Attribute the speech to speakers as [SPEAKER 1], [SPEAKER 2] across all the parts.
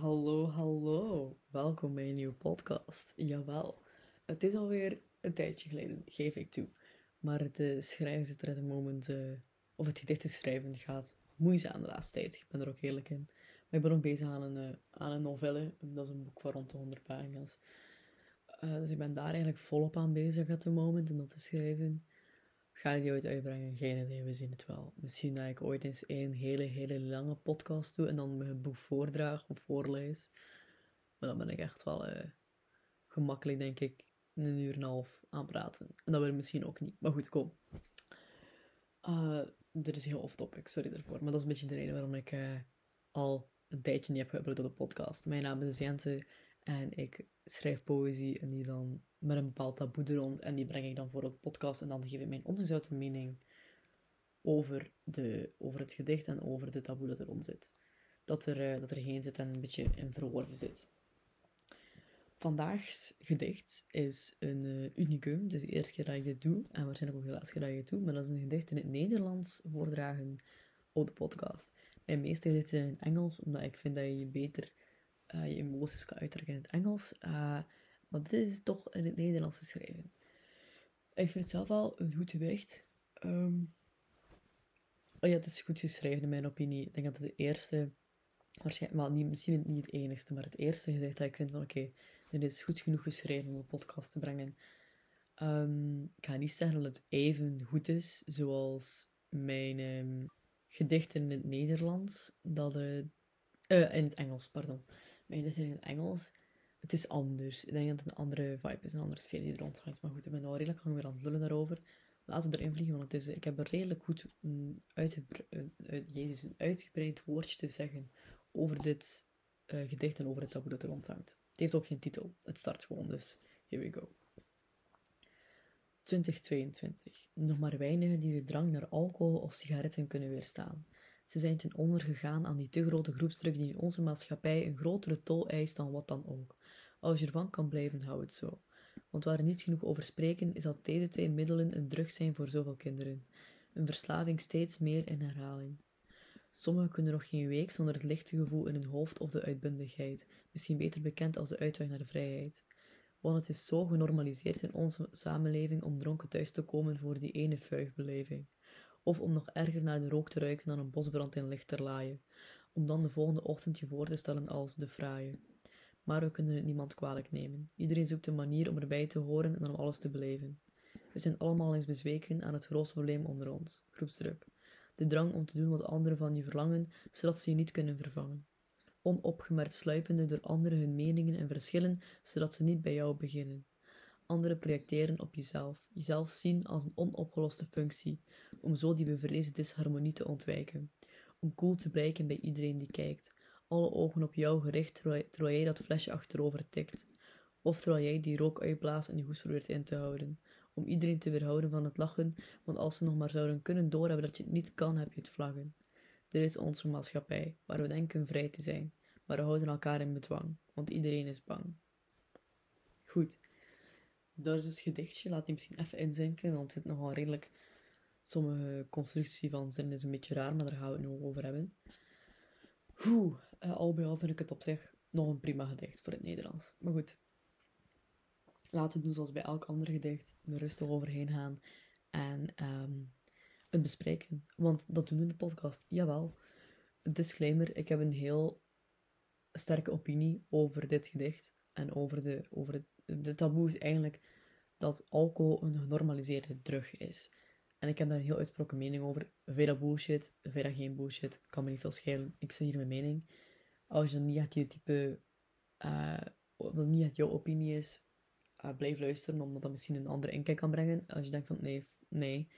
[SPEAKER 1] Hallo, hallo. Welkom bij een nieuwe podcast. Jawel, het is alweer een tijdje geleden, geef ik toe. Maar het uh, schrijven zit er het moment, uh, of het gedicht te schrijven gaat moeizaam de laatste tijd. Ik ben er ook eerlijk in. Maar ik ben ook bezig aan een, uh, aan een novelle. Dat is een boek van rond de 100 pagina's. dus ik ben daar eigenlijk volop aan bezig at het moment om dat te schrijven. Ga ik die ooit uitbrengen? Geen idee, we zien het wel. Misschien dat ik ooit eens een hele, hele lange podcast doe en dan mijn boek voordraag of voorlees. Maar dan ben ik echt wel uh, gemakkelijk, denk ik, een uur en een half aan praten. En dat wil ik misschien ook niet. Maar goed, kom. Uh, is heel off-topic, sorry daarvoor. Maar dat is een beetje de reden waarom ik uh, al een tijdje niet heb geüpload op de podcast. Mijn naam is Jente en ik schrijf poëzie en die dan met een bepaald taboe er rond. En die breng ik dan voor op podcast. En dan geef ik mijn ongezouten mening over, de, over het gedicht en over de taboe dat er rond zit. Dat er, uh, dat er geen zit en een beetje in verworven zit. Vandaags gedicht is een uh, unicum. Het is de eerste keer dat ik dit doe. En waarschijnlijk ook de laatste keer dat ik het doe. Maar dat is een gedicht in het Nederlands voordragen op de podcast. Mijn meeste gedichten zijn in het Engels. Omdat ik vind dat je beter uh, je emoties kan uitdrukken in het Engels. Maar dit is toch in het Nederlands geschreven. Ik vind het zelf wel een goed gedicht. Um, oh ja, het is goed geschreven in mijn opinie. Ik denk dat het de eerste, waarschijnlijk, wel niet, misschien niet het enigste, maar het eerste gedicht dat ik vind van oké, dit is goed genoeg geschreven om een podcast te brengen. Um, ik ga niet zeggen dat het even goed is zoals mijn um, gedichten in het Nederlands, dat uh, in het Engels, pardon. Mijn gedichten in het Engels het is anders. Ik denk dat het een andere vibe is, een andere sfeer die er rondhangt. Maar goed, ik ben al redelijk lang weer aan het lullen daarover. Laten we erin vliegen, want het is, ik heb er redelijk goed een, Jezus, een uitgebreid woordje te zeggen over dit uh, gedicht en over het taboe dat er rondhangt. Het heeft ook geen titel. Het start gewoon, dus here we go. 2022. Nog maar weinigen die de drang naar alcohol of sigaretten kunnen weerstaan. Ze zijn ten onder gegaan aan die te grote groepsdruk die in onze maatschappij een grotere tol eist dan wat dan ook. Als je ervan kan blijven, hou het zo. Want waar we niet genoeg over spreken, is dat deze twee middelen een drug zijn voor zoveel kinderen. Een verslaving steeds meer in herhaling. Sommigen kunnen nog geen week zonder het lichte gevoel in hun hoofd of de uitbundigheid, misschien beter bekend als de uitweg naar de vrijheid. Want het is zo genormaliseerd in onze samenleving om dronken thuis te komen voor die ene fuigbeleving. Of om nog erger naar de rook te ruiken dan een bosbrand in lichterlaaien. Om dan de volgende ochtend je voor te stellen als de fraaie maar we kunnen het niemand kwalijk nemen. Iedereen zoekt een manier om erbij te horen en om alles te beleven. We zijn allemaal eens bezweken aan het grootste probleem onder ons, groepsdruk. De drang om te doen wat anderen van je verlangen, zodat ze je niet kunnen vervangen. Onopgemerkt sluipende door anderen hun meningen en verschillen, zodat ze niet bij jou beginnen. Anderen projecteren op jezelf, jezelf zien als een onopgeloste functie, om zo die bevreesde disharmonie te ontwijken. Om cool te blijken bij iedereen die kijkt, alle ogen op jou gericht terwijl, jij dat flesje achterover tikt. Of terwijl jij die rook uitblaast en die hoes probeert in te houden. Om iedereen te weerhouden van het lachen, want als ze nog maar zouden kunnen doorhebben dat je het niet kan, heb je het vlaggen. Dit is onze maatschappij, waar we denken vrij te zijn, maar we houden elkaar in bedwang, want iedereen is bang. Goed, dat is het gedichtje. Laat die misschien even inzinken, want het is nogal redelijk... Sommige constructie van zin is een beetje raar, maar daar gaan we het nog over hebben. Oeh, uh, al bij al vind ik het op zich nog een prima gedicht voor het Nederlands. Maar goed, laten we doen zoals bij elk ander gedicht, er rustig overheen gaan en um, het bespreken. Want dat doen we in de podcast, jawel. Disclaimer, ik heb een heel sterke opinie over dit gedicht en over de, over het, de taboe is eigenlijk dat alcohol een genormaliseerde drug is. En ik heb daar een heel uitsproken mening over. Vind dat bullshit? Vind dat geen bullshit? Kan me niet veel schelen. Ik zeg hier mijn mening. Als je niet het je type... Uh, dat niet het jouw opinie is, uh, blijf luisteren, omdat dat misschien een andere inkijk kan brengen. Als je denkt van, nee, nee,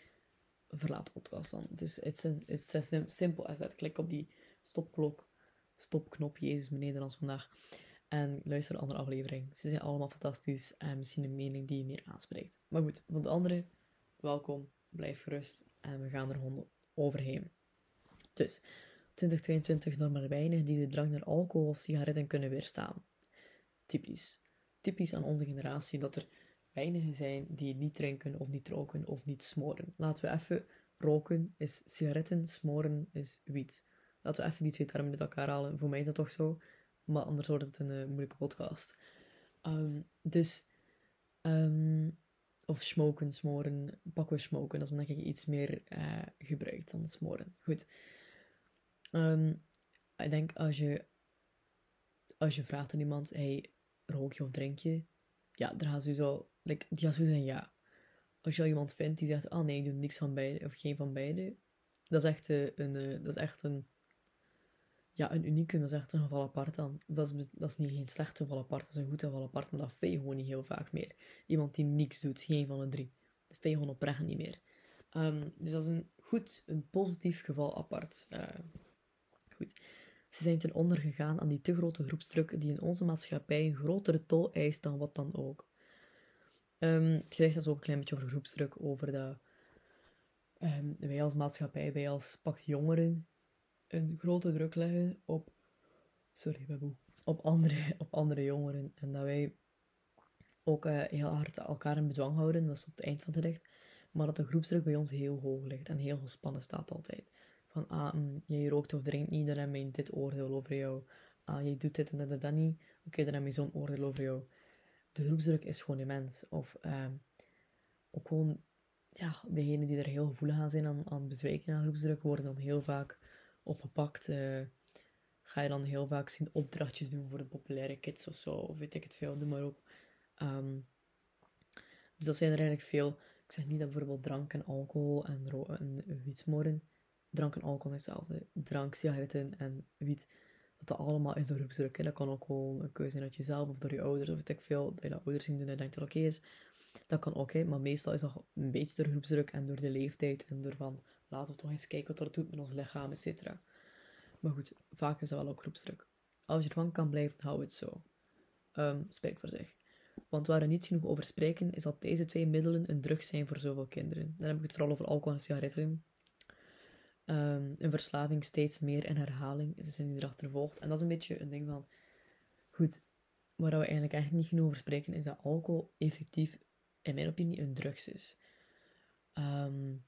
[SPEAKER 1] verlaat de podcast dan. Het is as simpel as that. Klik op die stopklok, stopknop, Jezus, mijn Nederlands vandaag. En luister de andere aflevering. Ze zijn allemaal fantastisch en misschien een mening die je meer aanspreekt. Maar goed, voor de andere, welkom blijf gerust en we gaan er gewoon overheen. Dus, 2022 nog maar weinig die de drang naar alcohol of sigaretten kunnen weerstaan. Typisch. Typisch aan onze generatie dat er weinigen zijn die niet drinken of niet roken of niet smoren. Laten we even roken is sigaretten, smoren is wiet. Laten we even die twee termen met elkaar halen. Voor mij is dat toch zo. Maar anders wordt het een eh, moeilijke podcast. Ehm, dus, ehm, of smoken, smoren, pakken we smoken. Dat is omdat je iets meer uh, gebruikt dan smoren. Goed. Ehm, ik denk als je, als je vraagt aan iemand, hey, rook je of drink je? Ja, dan gaat sowieso, like, die gaat sowieso zeggen ja. Als je al iemand vindt die zegt, oh nee, ik doe niks van beide, of geen van beide. Dat is echt uh, een, uh, dat is echt een ja, een unieke, dat is echt een geval apart dan. Dat is, dat is niet geen slecht geval apart, dat is een goed geval apart, maar dat vind gewoon niet heel vaak meer. Iemand die niks doet, geen van de drie. Dat vind je gewoon oprecht niet meer. Um, dus dat is een goed, een positief geval apart. Uh, goed. Ze zijn ten onder gegaan aan die te grote groepsdruk die in onze maatschappij een grotere tol eist dan wat dan ook. Um, het gedicht is ook een klein beetje over groepsdruk, over dat um, wij als maatschappij, wij als pakt jongeren, een grote druk leggen op, sorry, baboe, op andere, op andere jongeren. En dat wij ook uh, heel hard elkaar in bedwang houden, dat is op het eind van het. Maar dat de groepsdruk bij ons heel hoog ligt en heel gespannen staat altijd. Van, ah, mm, jij rookt of drinkt niet, dan heb je dit oordeel over jou. Ah, jij doet dit en dat en dat niet, oké, dan heb je zo'n oordeel over jou. De groepsdruk is gewoon immens. Of uh, ook gewoon, ja, degenen die er heel gevoelig aan zijn aan, aan bezwijken aan groepsdruk, worden dan heel vaak opgepakt. Ga je dan heel vaak zien opdrachtjes doen voor de populaire kids of zo, of weet ik het veel, noem maar op. Um, dus dat zijn er eigenlijk veel. Ik zeg niet dat bijvoorbeeld drank en alcohol en, en wietsmoren, drank en alcohol zijn hetzelfde. Drank, sigaretten en wiet, dat dat allemaal is door groepsdruk. Dat kan ook gewoon een keuze zijn uit jezelf of door je ouders, of weet ik veel, dat je ouders zien doen en denkt dat oké is. Dat kan ook, maar meestal is dat een beetje door groepsdruk en door de leeftijd en door van Laten we toch eens kijken wat dat doet met ons lichaam, et cetera. Maar goed, vaak is dat wel ook groepsdruk. Als je ervan kan blijven, hou het zo. Um, spreek voor zich. Want waar we niet genoeg over spreken, is dat deze twee middelen een drug zijn voor zoveel kinderen. Dan heb ik het vooral over alcohol en sigaretten. Um, een verslaving steeds meer in herhaling is de zin die erachter volgt. En dat is een beetje een ding van... Goed, waar we eigenlijk echt niet genoeg over spreken, is dat alcohol effectief, in mijn opinie, een drugs is. Um,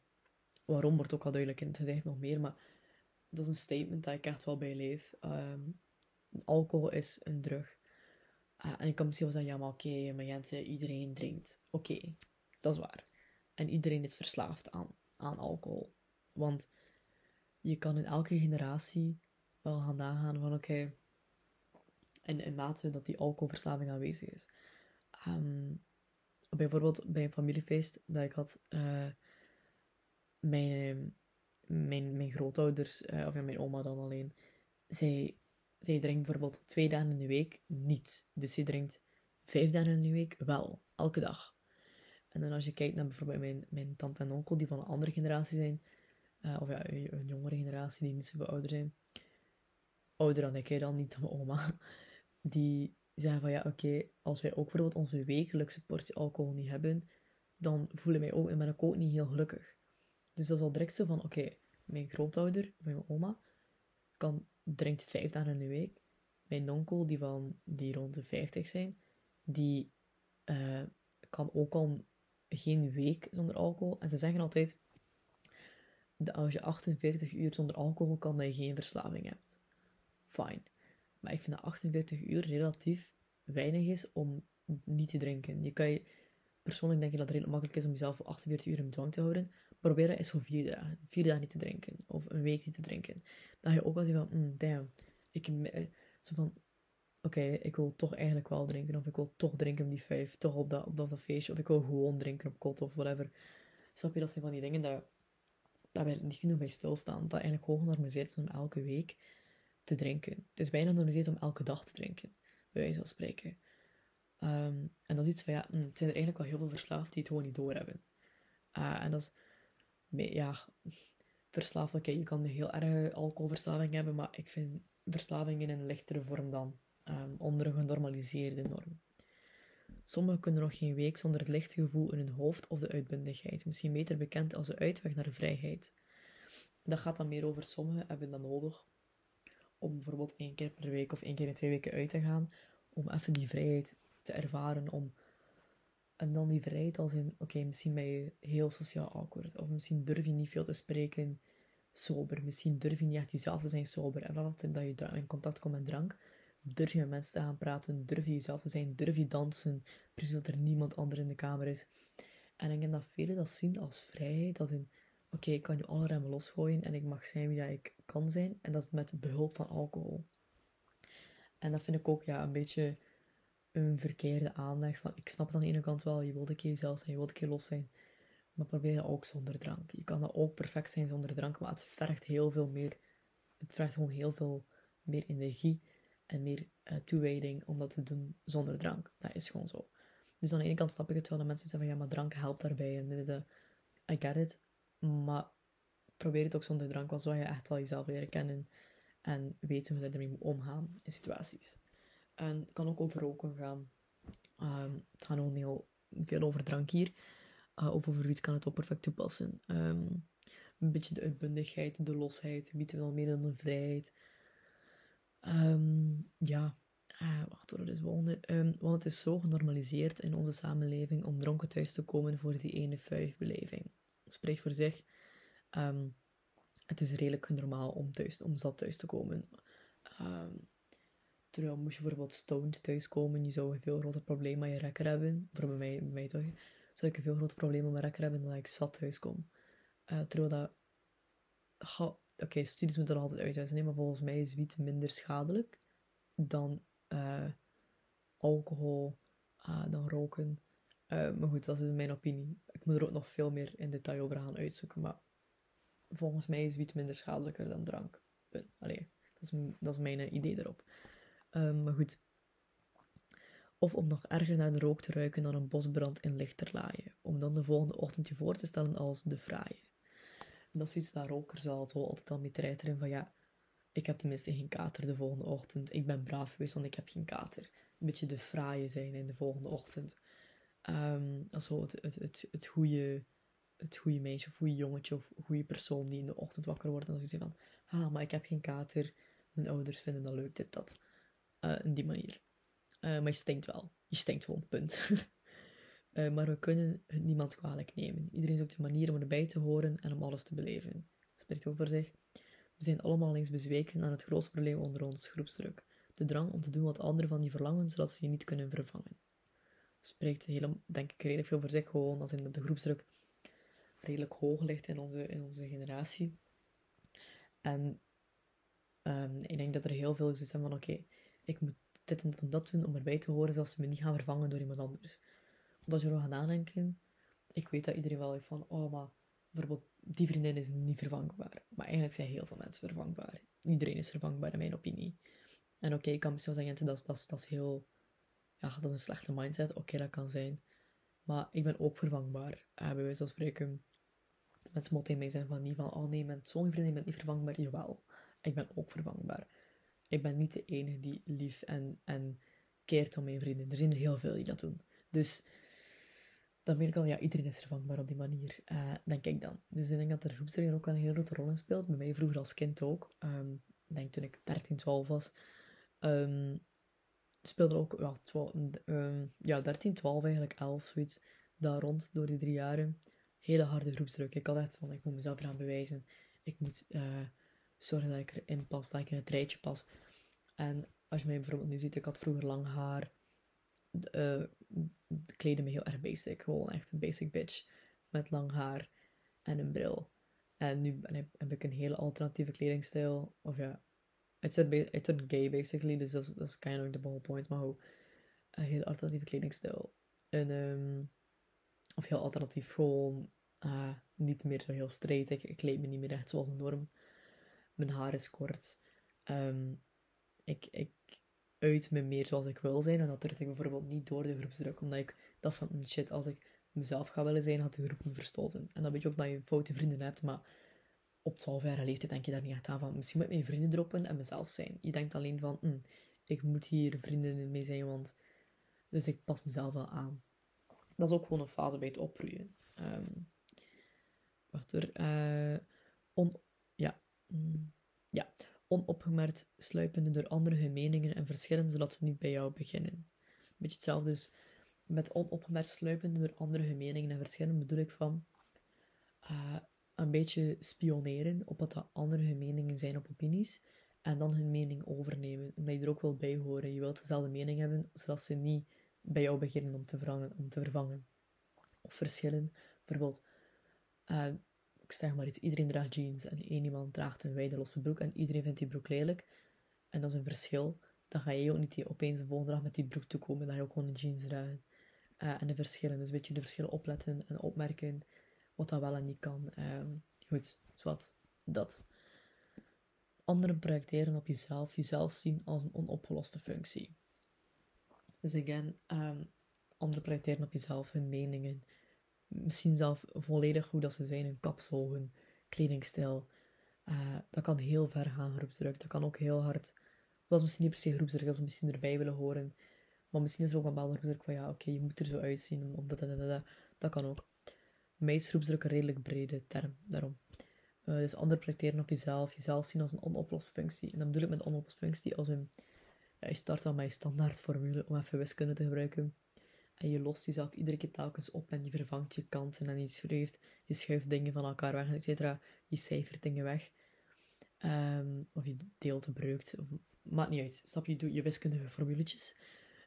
[SPEAKER 1] waarom wordt ook al duidelijk in het gedicht nog meer, maar dat is een statement dat ik echt wel bij leef. Um, alcohol is een drug. Uh, en ik kan misschien wel zeggen, ja, maar oké, maar Jensen, iedereen drinkt. Oké, dat is waar. En iedereen is verslaafd aan, aan alcohol. Want je kan in elke generatie wel gaan nagaan van, oké, in, in mate dat die alcoholverslaving aanwezig is. Um, bijvoorbeeld bij een familiefeest dat ik had... Uh, mijn, ehm, mijn, mijn grootouders, uh, of ja, mijn oma dan alleen, zij, zij drinkt bijvoorbeeld twee dagen in de week niet. Dus zij drinkt vijf dagen in de week wel, elke dag. En dan als je kijkt naar bijvoorbeeld mijn, mijn tante en onkel, die van een andere generatie zijn, uh, of ja, een, jongere generatie die niet zoveel ouder zijn, ouder dan ik, dan niet dan mijn oma, die zeggen van ja, oké, als wij ook bijvoorbeeld onze wekelijkse portie alcohol niet hebben, dan voelen wij ook, en ben ik ook niet heel gelukkig. Dus dat is al direct zo van, oké, mijn grootouder, mijn oma, kan, drinkt vijf dagen in de week. Mijn onkel, die, van, die rond de 50 zijn, die uh, kan ook al geen week zonder alcohol. En ze zeggen altijd, als je 48 uur zonder alcohol kan, dat je geen verslaving hebt. Fine. Maar ik vind dat 48 uur relatief weinig is om niet te drinken. Je kan je, persoonlijk denk ik dat het redelijk makkelijk is om jezelf voor 48 uur in bedwang te houden probeer dat eens voor vier dagen. Vier dagen niet te drinken. Of een week niet te drinken. Dan ga je ook wel zien van, mm, damn. Ik, eh, zo van, oké, ik wil toch eigenlijk wel drinken. Of ik wil toch drinken om die vijf. Toch op dat, op dat feestje. Of ik wil gewoon drinken op kot of whatever. Snap je, dat zijn van die dingen dat, dat wij niet genoeg bij stilstaan. Dat eigenlijk hoog genormaliseerd is om elke week te drinken. Het is bijna genormaliseerd om elke dag te drinken. Bij wijze van spreken. Ehm, en dat is iets van, ja, mm, het zijn er eigenlijk wel heel veel verslaafd die het gewoon niet doorhebben. Uh, en dat is ja, verslaafd, je kan een heel erge alcoholverslaving hebben, maar ik vind verslaving in een lichtere vorm dan um, onder een genormaliseerde norm. Sommigen kunnen nog geen week zonder het lichte gevoel in hun hoofd of de uitbundigheid, misschien beter bekend als de uitweg naar de vrijheid. Dat gaat dan meer over sommigen hebben dat nodig om bijvoorbeeld één keer per week of één keer in twee weken uit te gaan, om even die vrijheid te ervaren, om en dan die vrijheid als in, oké, misschien ben je heel sociaal awkward. Of misschien durf je niet veel te spreken sober. Misschien durf je niet echt jezelf te zijn sober. En vanaf dat je in contact komt met drank, Durf je met mensen te gaan praten, durf je jezelf te zijn, durf je dansen, precies dat er niemand ander in de kamer is. En ik denk dat velen dat zien als vrijheid, als in, oké, ik kan je alle remmen losgooien en ik mag zijn wie dat ik kan zijn, en dat is met behulp van alcohol. En dat vind ik ook ja, een beetje een verkeerde aandacht. Van, ik snap het aan de ene kant wel, je wilt een keer zelf zijn, je wilt een keer los zijn. Maar probeer dat ook zonder drank. Je kan dat ook perfect zijn zonder drank, maar het vergt heel veel meer. Het vergt gewoon heel veel meer energie en meer uh, toewijding om dat te doen zonder drank. Dat is gewoon zo. Dus aan de ene kant snap ik het wel dat mensen zeggen van ja, maar drank helpt daarbij. En dit, uh, I get it. Maar probeer het ook zonder drank, want zo je echt wel jezelf leren kennen en weten hoe je ermee moet omgaan in situaties. En het kan ook over roken gaan. Um, het gaat nog heel veel over drank hier. Uh, of over wiet kan het ook perfect toepassen. Um, een beetje de uitbundigheid, de losheid, biedt wel meer dan de vrijheid. Um, ja, uh, wacht hoor, dus volgende. Um, want het is zo genormaliseerd in onze samenleving om dronken thuis te komen voor die ene beleving. Spreekt voor zich. Het is redelijk normaal om, thuis, om zat thuis te komen. Terwijl moest je bijvoorbeeld stoned thuiskomen, je zou een veel groter probleem met je rekker hebben. Voor bij mij, mij toch. Zou ik een veel groter probleem met mijn rekker hebben dan ik zat thuiskom. Uh, terwijl dat... Oké, studies moeten er altijd uitwijzen, maar volgens mij is wiet minder schadelijk dan uh, alcohol, uh, dan roken. maar goed, dat is mijn opinie. Ik moet er ook nog veel meer in detail over gaan uitzoeken, maar volgens mij is wiet minder schadelijker dan drank. Allee, dat is, dat is mijn idee erop. Um, maar goed. Of om nog erger naar de rook te ruiken dan een bosbrand in lichterlaaien. Om dan de volgende ochtend je voor te stellen als de fraaie. En dat is daar rokers wel altijd al mee treiteren van ja, ik heb tenminste geen kater de volgende ochtend. Ik ben braaf geweest, want ik heb geen kater. Een beetje de fraaie zijn in de volgende ochtend. Um, also het, het, het, het goede het goede meisje of goede jongetje of goede persoon die in de ochtend wakker wordt en dan zegt van, ah, maar ik heb geen kater, mijn ouders vinden dat leuk, dit, dat. Uh, in die manier. Uh, maar je stinkt wel. Je stinkt gewoon, punt. uh, maar we kunnen het niemand kwalijk nemen. Iedereen zoekt een manier om erbij te horen en om alles te beleven. Spreekt over zich. We zijn allemaal eens bezweken aan het grootste probleem onder ons, groepsdruk. De drang om te doen wat anderen van je verlangen, zodat ze je niet kunnen vervangen. Spreekt heel, denk ik redelijk veel voor zich, gewoon als in de groepsdruk redelijk hoog ligt in onze, in onze generatie. En um, ik denk dat er heel veel is zijn van oké, ik moet dit en dat en dat doen om erbij te horen, zodat ze me niet gaan vervangen door iemand anders. Want als je erover gaat nadenken, ik weet dat iedereen wel heeft van, oh, maar bijvoorbeeld die vriendin is niet vervangbaar. Maar eigenlijk zijn heel veel mensen vervangbaar. Iedereen is vervangbaar, in mijn opinie. En oké, ik kan misschien wel zeggen, dat is, dat, is, dat is heel... Ja, dat is een slechte mindset. Oké, dat kan zijn. Maar ik ben ook vervangbaar. Uh, bij wijze van spreken, Mensen moeten tegen mij zijn van niet van, oh nee, met zo'n vriendin, bent niet vervangbaar. Jawel, ik ben ook vervangbaar. Ik ben niet de enige die lief en, en keert om mijn vrienden. Er zijn er heel veel die dat doen. Dus dan merk ik al, ja, iedereen is vervangbaar op die manier, uh, denk ik dan. Dus ik denk dat de groepsdruk ook een hele grote rol in speelt. Bij mij vroeger als kind ook. Um, ik denk toen ik 13, 12 was. Um, speelde ook, ja, 12, ehm, ja, 13, 12 eigenlijk, 11, zoiets. Daar rond, door die drie jaren hele harde groepsdruk. Ik had echt van, ik moet mezelf eraan bewijzen. Ik moet uh, zorgen dat ik erin pas, dat ik in het rijtje pas. En als je mij bijvoorbeeld nu ziet, ik had vroeger lang haar. Uh, kleedde me heel erg basic. Gewoon echt een basic bitch. Met lang haar en een bril. En nu ben heb ik een hele alternatieve kledingstijl. Of ja, I turned, gay basically. Dus dat is kind of the whole point. Maar hoe een hele alternatieve kledingstijl. En um, of heel alternatief, gewoon uh, niet meer zo heel straight. Ik, ik kleed me niet meer echt zoals een norm. Mijn haar is kort. Um, ik, ik uit me meer zoals ik wil zijn. En dat trek ik bijvoorbeeld niet door de groepsdruk. Omdat ik dacht van, mm, shit, als ik mezelf ga willen zijn, had de groep me verstoten. En dan weet je ook dat je foute vrienden hebt, maar op 12 jaar leeftijd denk je daar niet echt aan van, misschien moet ik mijn vrienden droppen en mezelf zijn. Je denkt alleen van, mm, ik moet hier vrienden mee zijn, want... Dus ik pas mezelf wel aan dat is ook gewoon een fase bij het opgroeien. Um, wacht hoor. Uh, on, ja. Mm, ja. Onopgemerkt sluipende door andere meningen en verschillen, zodat ze niet bij jou beginnen. Beetje hetzelfde dus met onopgemerkt sluipende door andere meningen en verschillen bedoel ik van uh, een beetje spioneren op wat de andere meningen zijn op opinies En dan hun mening overnemen, omdat je er ook wil bij horen. Je wilt dezelfde mening hebben, zodat ze niet bij jou beginnen om te vervangen. Om te vervangen. Of verschillen. Bijvoorbeeld, ik zeg maar iets, iedereen draagt jeans en één iemand draagt een wijde losse broek en iedereen vindt die broek lelijk. En dat is een verschil. Dan ga je ook niet opeens de volgende dag met die broek toekomen, dat je ook gewoon een jeans draagt. Uh, en de verschillen, dus een beetje de verschillen opletten en opmerken wat dat wel en niet kan. Um, goed, wat dat. Anderen projecteren op jezelf, jezelf zien als een onopgeloste functie. Dus again, um, anderen projecteren op jezelf hun meningen. Misschien zelf volledig hoe dat ze zijn, hun kapsel, hun kledingstijl. Uh, dat kan heel ver gaan, groepsdruk. Dat kan ook heel hard... Dat is misschien niet per se groepsdruk, dat ze misschien erbij willen horen. Maar misschien is er ook een bepaalde groepsdruk van, ja, oké, je moet er zo uitzien. Omdat dat, dat, dat, dat kan ook. Mij is groepsdruk een redelijk brede term, daarom. Uh, dus anderen projecteren op jezelf, jezelf zien als een onoploste functie. En dan bedoel ik met onoploste functie als een... Ja, je start dan met je standaardformule, om even wiskunde te gebruiken. En je lost jezelf iedere keer telkens op en je vervangt je kanten en je schrijft, je schuift dingen van elkaar weg, et cetera. Je cijfert dingen weg. Um, of je deelt gebruikt. Of, maakt niet uit. Stap je, doet je wiskundige formuletjes.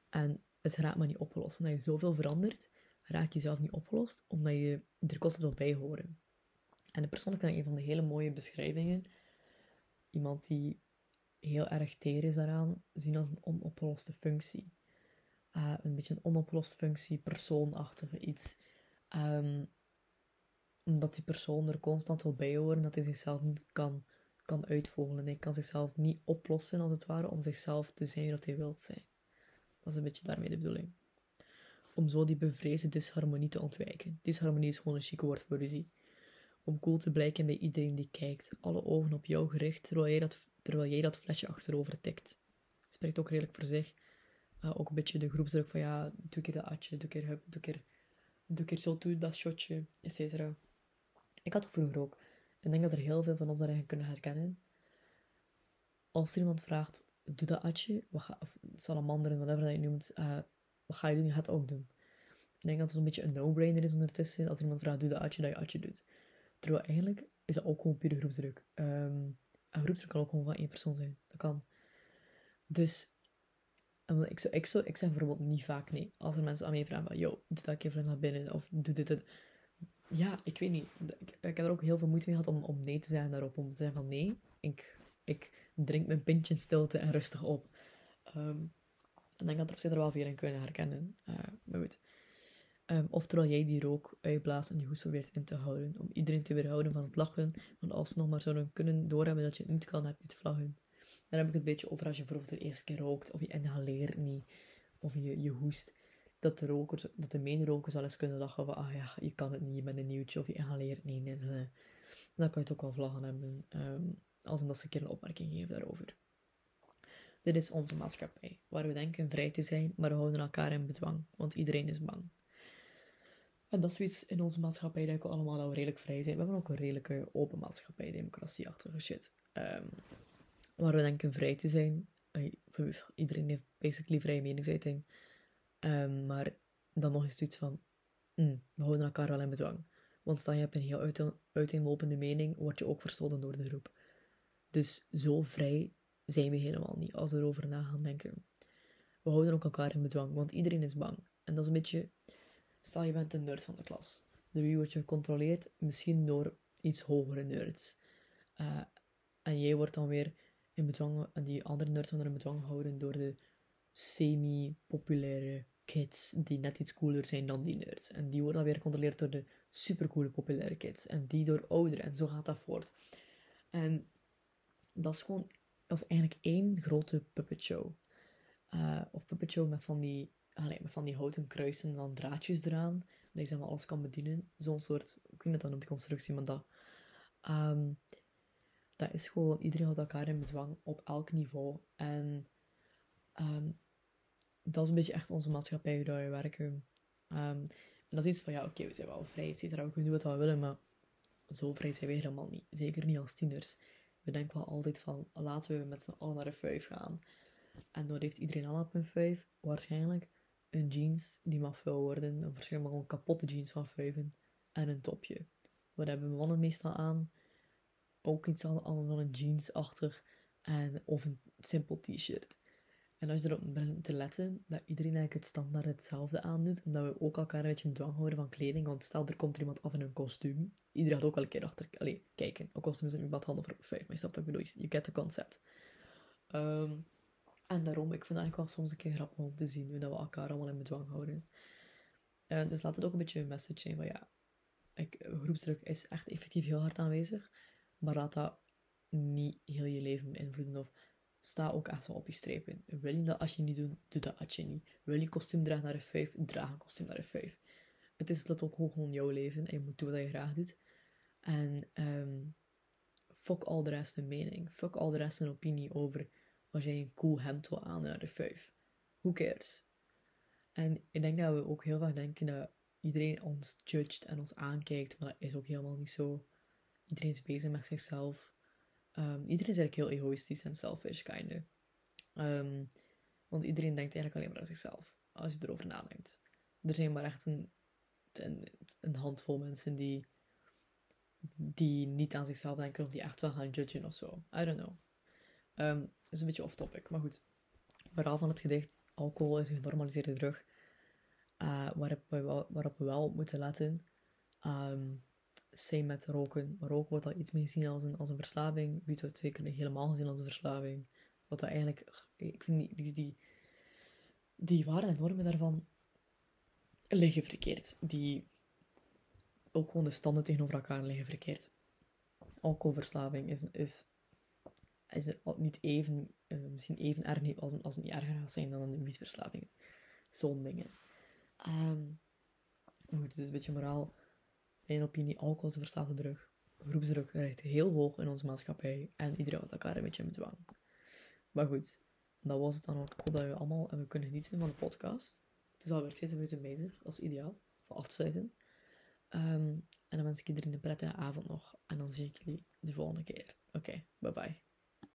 [SPEAKER 1] En het raakt maar niet opgelost. Omdat je zoveel verandert, raak je zelf niet opgelost, omdat je er constant wil bij horen. En persoonlijk vind ik een van de hele mooie beschrijvingen. Iemand die heel erg teer is daaraan, zien als een onopgeloste functie. Uh, een beetje een onopgeloste functie, persoonachtige iets. Um, omdat die persoon er constant wil bij horen, dat hij zichzelf niet kan, kan uitvogelen. Hij kan zichzelf niet oplossen, als het ware, om zichzelf te zijn wat hij wilt zijn. Dat is een beetje daarmee de bedoeling. Om zo die bevreesde disharmonie te ontwijken. Disharmonie is gewoon een chique woord voor ruzie om cool te blijken bij iedereen die kijkt. Alle ogen op jou gericht, terwijl jij dat, terwijl jij dat flesje achterover tikt. Spreekt ook redelijk voor zich. Uh, ook een beetje de groepsdruk van ja, doe keer dat atje, doe keer, doe keer, doe keer zo toe, dat shotje, etc. Ik had het vroeger ook. Ik denk dat er heel veel van ons daarin kunnen herkennen. Als er iemand vraagt, doe dat atje, wat ga, of salamander, whatever dat je noemt, uh, wat ga je doen? Je gaat het ook doen. Ik denk dat het een beetje een no-brainer is ondertussen. Als iemand vraagt, doe dat atje, dat je atje doet. Terwijl eigenlijk is dat ook gewoon pure groepsdruk. Um, een groepsdruk kan ook gewoon van één persoon zijn. Dat kan. Dus ik, zou, ik, ik zeg bijvoorbeeld niet vaak nee. Als er mensen aan mij vragen van, yo, doe dat even naar binnen. Of doe dit, dit. Ja, ik weet niet. Ik, ik heb er ook heel veel moeite mee gehad om, om nee te zeggen daarop. Om te zeggen van, nee, ik, ik drink mijn pintje in stilte en rustig op. Um, en dan kan er op zich er wel veel in kunnen herkennen. Uh, maar goed. Um, of terwijl jij die rook uitblaast en die hoest probeert in te houden. Om iedereen te weerhouden van het lachen. Want als ze nog maar zouden kunnen doorhebben dat je het niet kan, heb je het vlaggen. Dan heb ik het een beetje over als je bijvoorbeeld de eerste keer rookt. Of je inhaleert niet. Of je, je hoest. Dat de, rokers, dat de mederokers al eens kunnen lachen van... Ah ja, je kan het niet, je bent een nieuwtje. Of je inhaleert niet. En, dan kan je het ook wel vlaggen hebben. Um, als omdat ze een keer een opmerking geven daarover. Dit is onze maatschappij. Waar we denken vrij te zijn, maar we houden elkaar in bedwang. Want iedereen is bang. En dat is zoiets in onze maatschappij dat we allemaal dat we redelijk vrij zijn. We hebben ook een redelijke open maatschappij, democratieachtige shit. Um, waar we denken vrij te zijn. Iedereen heeft basically vrije meningsuiting. Um, maar dan nog eens zoiets van, mm, we houden elkaar wel in bedwang. Want stel je hebt een heel uiteenlopende mening, word je ook verstoten door de groep. Dus zo vrij zijn we helemaal niet, als we erover na gaan denken. We houden ook elkaar in bedwang, want iedereen is bang. En dat is een beetje Stel je bent een nerd van de klas. Door wie word je gecontroleerd? Misschien door iets hogere nerds. Uh, en jij wordt dan weer in bedwang, die andere nerds worden in bedwang gehouden door de semi-populaire kids die net iets cooler zijn dan die nerds. En die worden dan weer gecontroleerd door de supercoole populaire kids. En die door ouderen. En zo gaat dat voort. En dat is gewoon, dat is eigenlijk één grote puppet show. Uh, of puppet show met van die allee, met van die houten kruisen en dan draadjes eraan. Dat je zeg maar alles kan bedienen. Zo'n soort, ik weet niet dat noemt constructie, maar dat. Um, dat is gewoon, iedereen houdt elkaar in bedwang op elk niveau. En um, dat is een beetje echt onze maatschappij, hoe we werken. Um, en dat is iets van, ja, oké, we zijn wel vrij, et we kunnen doen wat we willen, maar zo vrij zijn we helemaal niet. Zeker niet als tieners. We denken wel altijd van, laten we met z'n allen naar een vijf gaan. En dan heeft iedereen al op een vijf, waarschijnlijk een jeans die mag vuil worden, een kapotte jeans van vijven en een topje. Wat hebben mannen meestal aan? Ook iets anders dan een jeans achter En, of een simpel t-shirt. En als je erop bent te letten dat iedereen eigenlijk het standaard hetzelfde aandoet, en dat we ook elkaar een beetje in dwang houden van kleding, want stel er komt iemand af in een kostuum, iedereen gaat ook al een keer achter allee, kijken. Een kostuum is een iemand handen voor vijf, maar je snapt wat ik bedoel, je get the concept. Um, en daarom, ik vind het eigenlijk wel soms een keer grappig om te zien hoe dat we elkaar allemaal in bedwang houden. Uh, dus laat het ook een beetje een message zijn van ja, ik, groepsdruk is echt effectief heel hard aanwezig, maar laat dat niet heel je leven beïnvloeden of sta ook echt wel op je strepen. Wil je dat als je niet doet, doe dat als je niet. Wil je kostuum dragen naar de 5, draag een kostuum naar de 5. Het is dat ook gewoon jouw leven en je moet doen wat je graag doet. En um, fuck al de rest een mening. Fuck al de rest een opinie over als jij een cool hemd wil aan naar de 5. Who cares? En ik denk dat we ook heel vaak denken dat iedereen ons judgt en ons aankijkt, maar dat is ook helemaal niet zo. Iedereen is bezig met zichzelf. Um, iedereen is eigenlijk heel egoïstisch en selfish, kind of. Um, want iedereen denkt eigenlijk alleen maar aan zichzelf, als je erover nadenkt. Er zijn maar echt een, een, een handvol mensen die, die niet aan zichzelf denken of die echt wel gaan judgen of zo. I don't know. Um, is een beetje off-topic, maar goed. Moraal van het gedicht, alcohol is een genormaliseerde drug. Uh, waarop, we wel, waarop we wel moeten letten. Um, zijn met roken. Maar roken wordt al iets meer gezien als een, als een verslaving. Wiet wordt zeker helemaal gezien als een verslaving. Wat dat eigenlijk... Ik vind die, die, die, waarden en normen daarvan liggen verkeerd. Die ook gewoon de standen tegenover elkaar liggen verkeerd. Alcoholverslaving is, is, is niet even, uh, misschien even erg als, als niet erger gaat zijn dan een wietverslaving. Zo'n dingen. Um, goed, het is een beetje moraal mijn opinie, alcohol is een verslaafde drug. Groepsdruk rijdt heel hoog in onze maatschappij en iedereen had elkaar een beetje in bedwang. Maar goed, dat was het dan ook. Ik hoop dat we allemaal hebben kunnen genieten van de podcast. Het is alweer 20 minuten bezig, dat is ideaal, voor afsluiten. Um, en dan wens ik iedereen een prettige avond nog. En dan zie ik jullie de volgende keer. Oké, bye bye.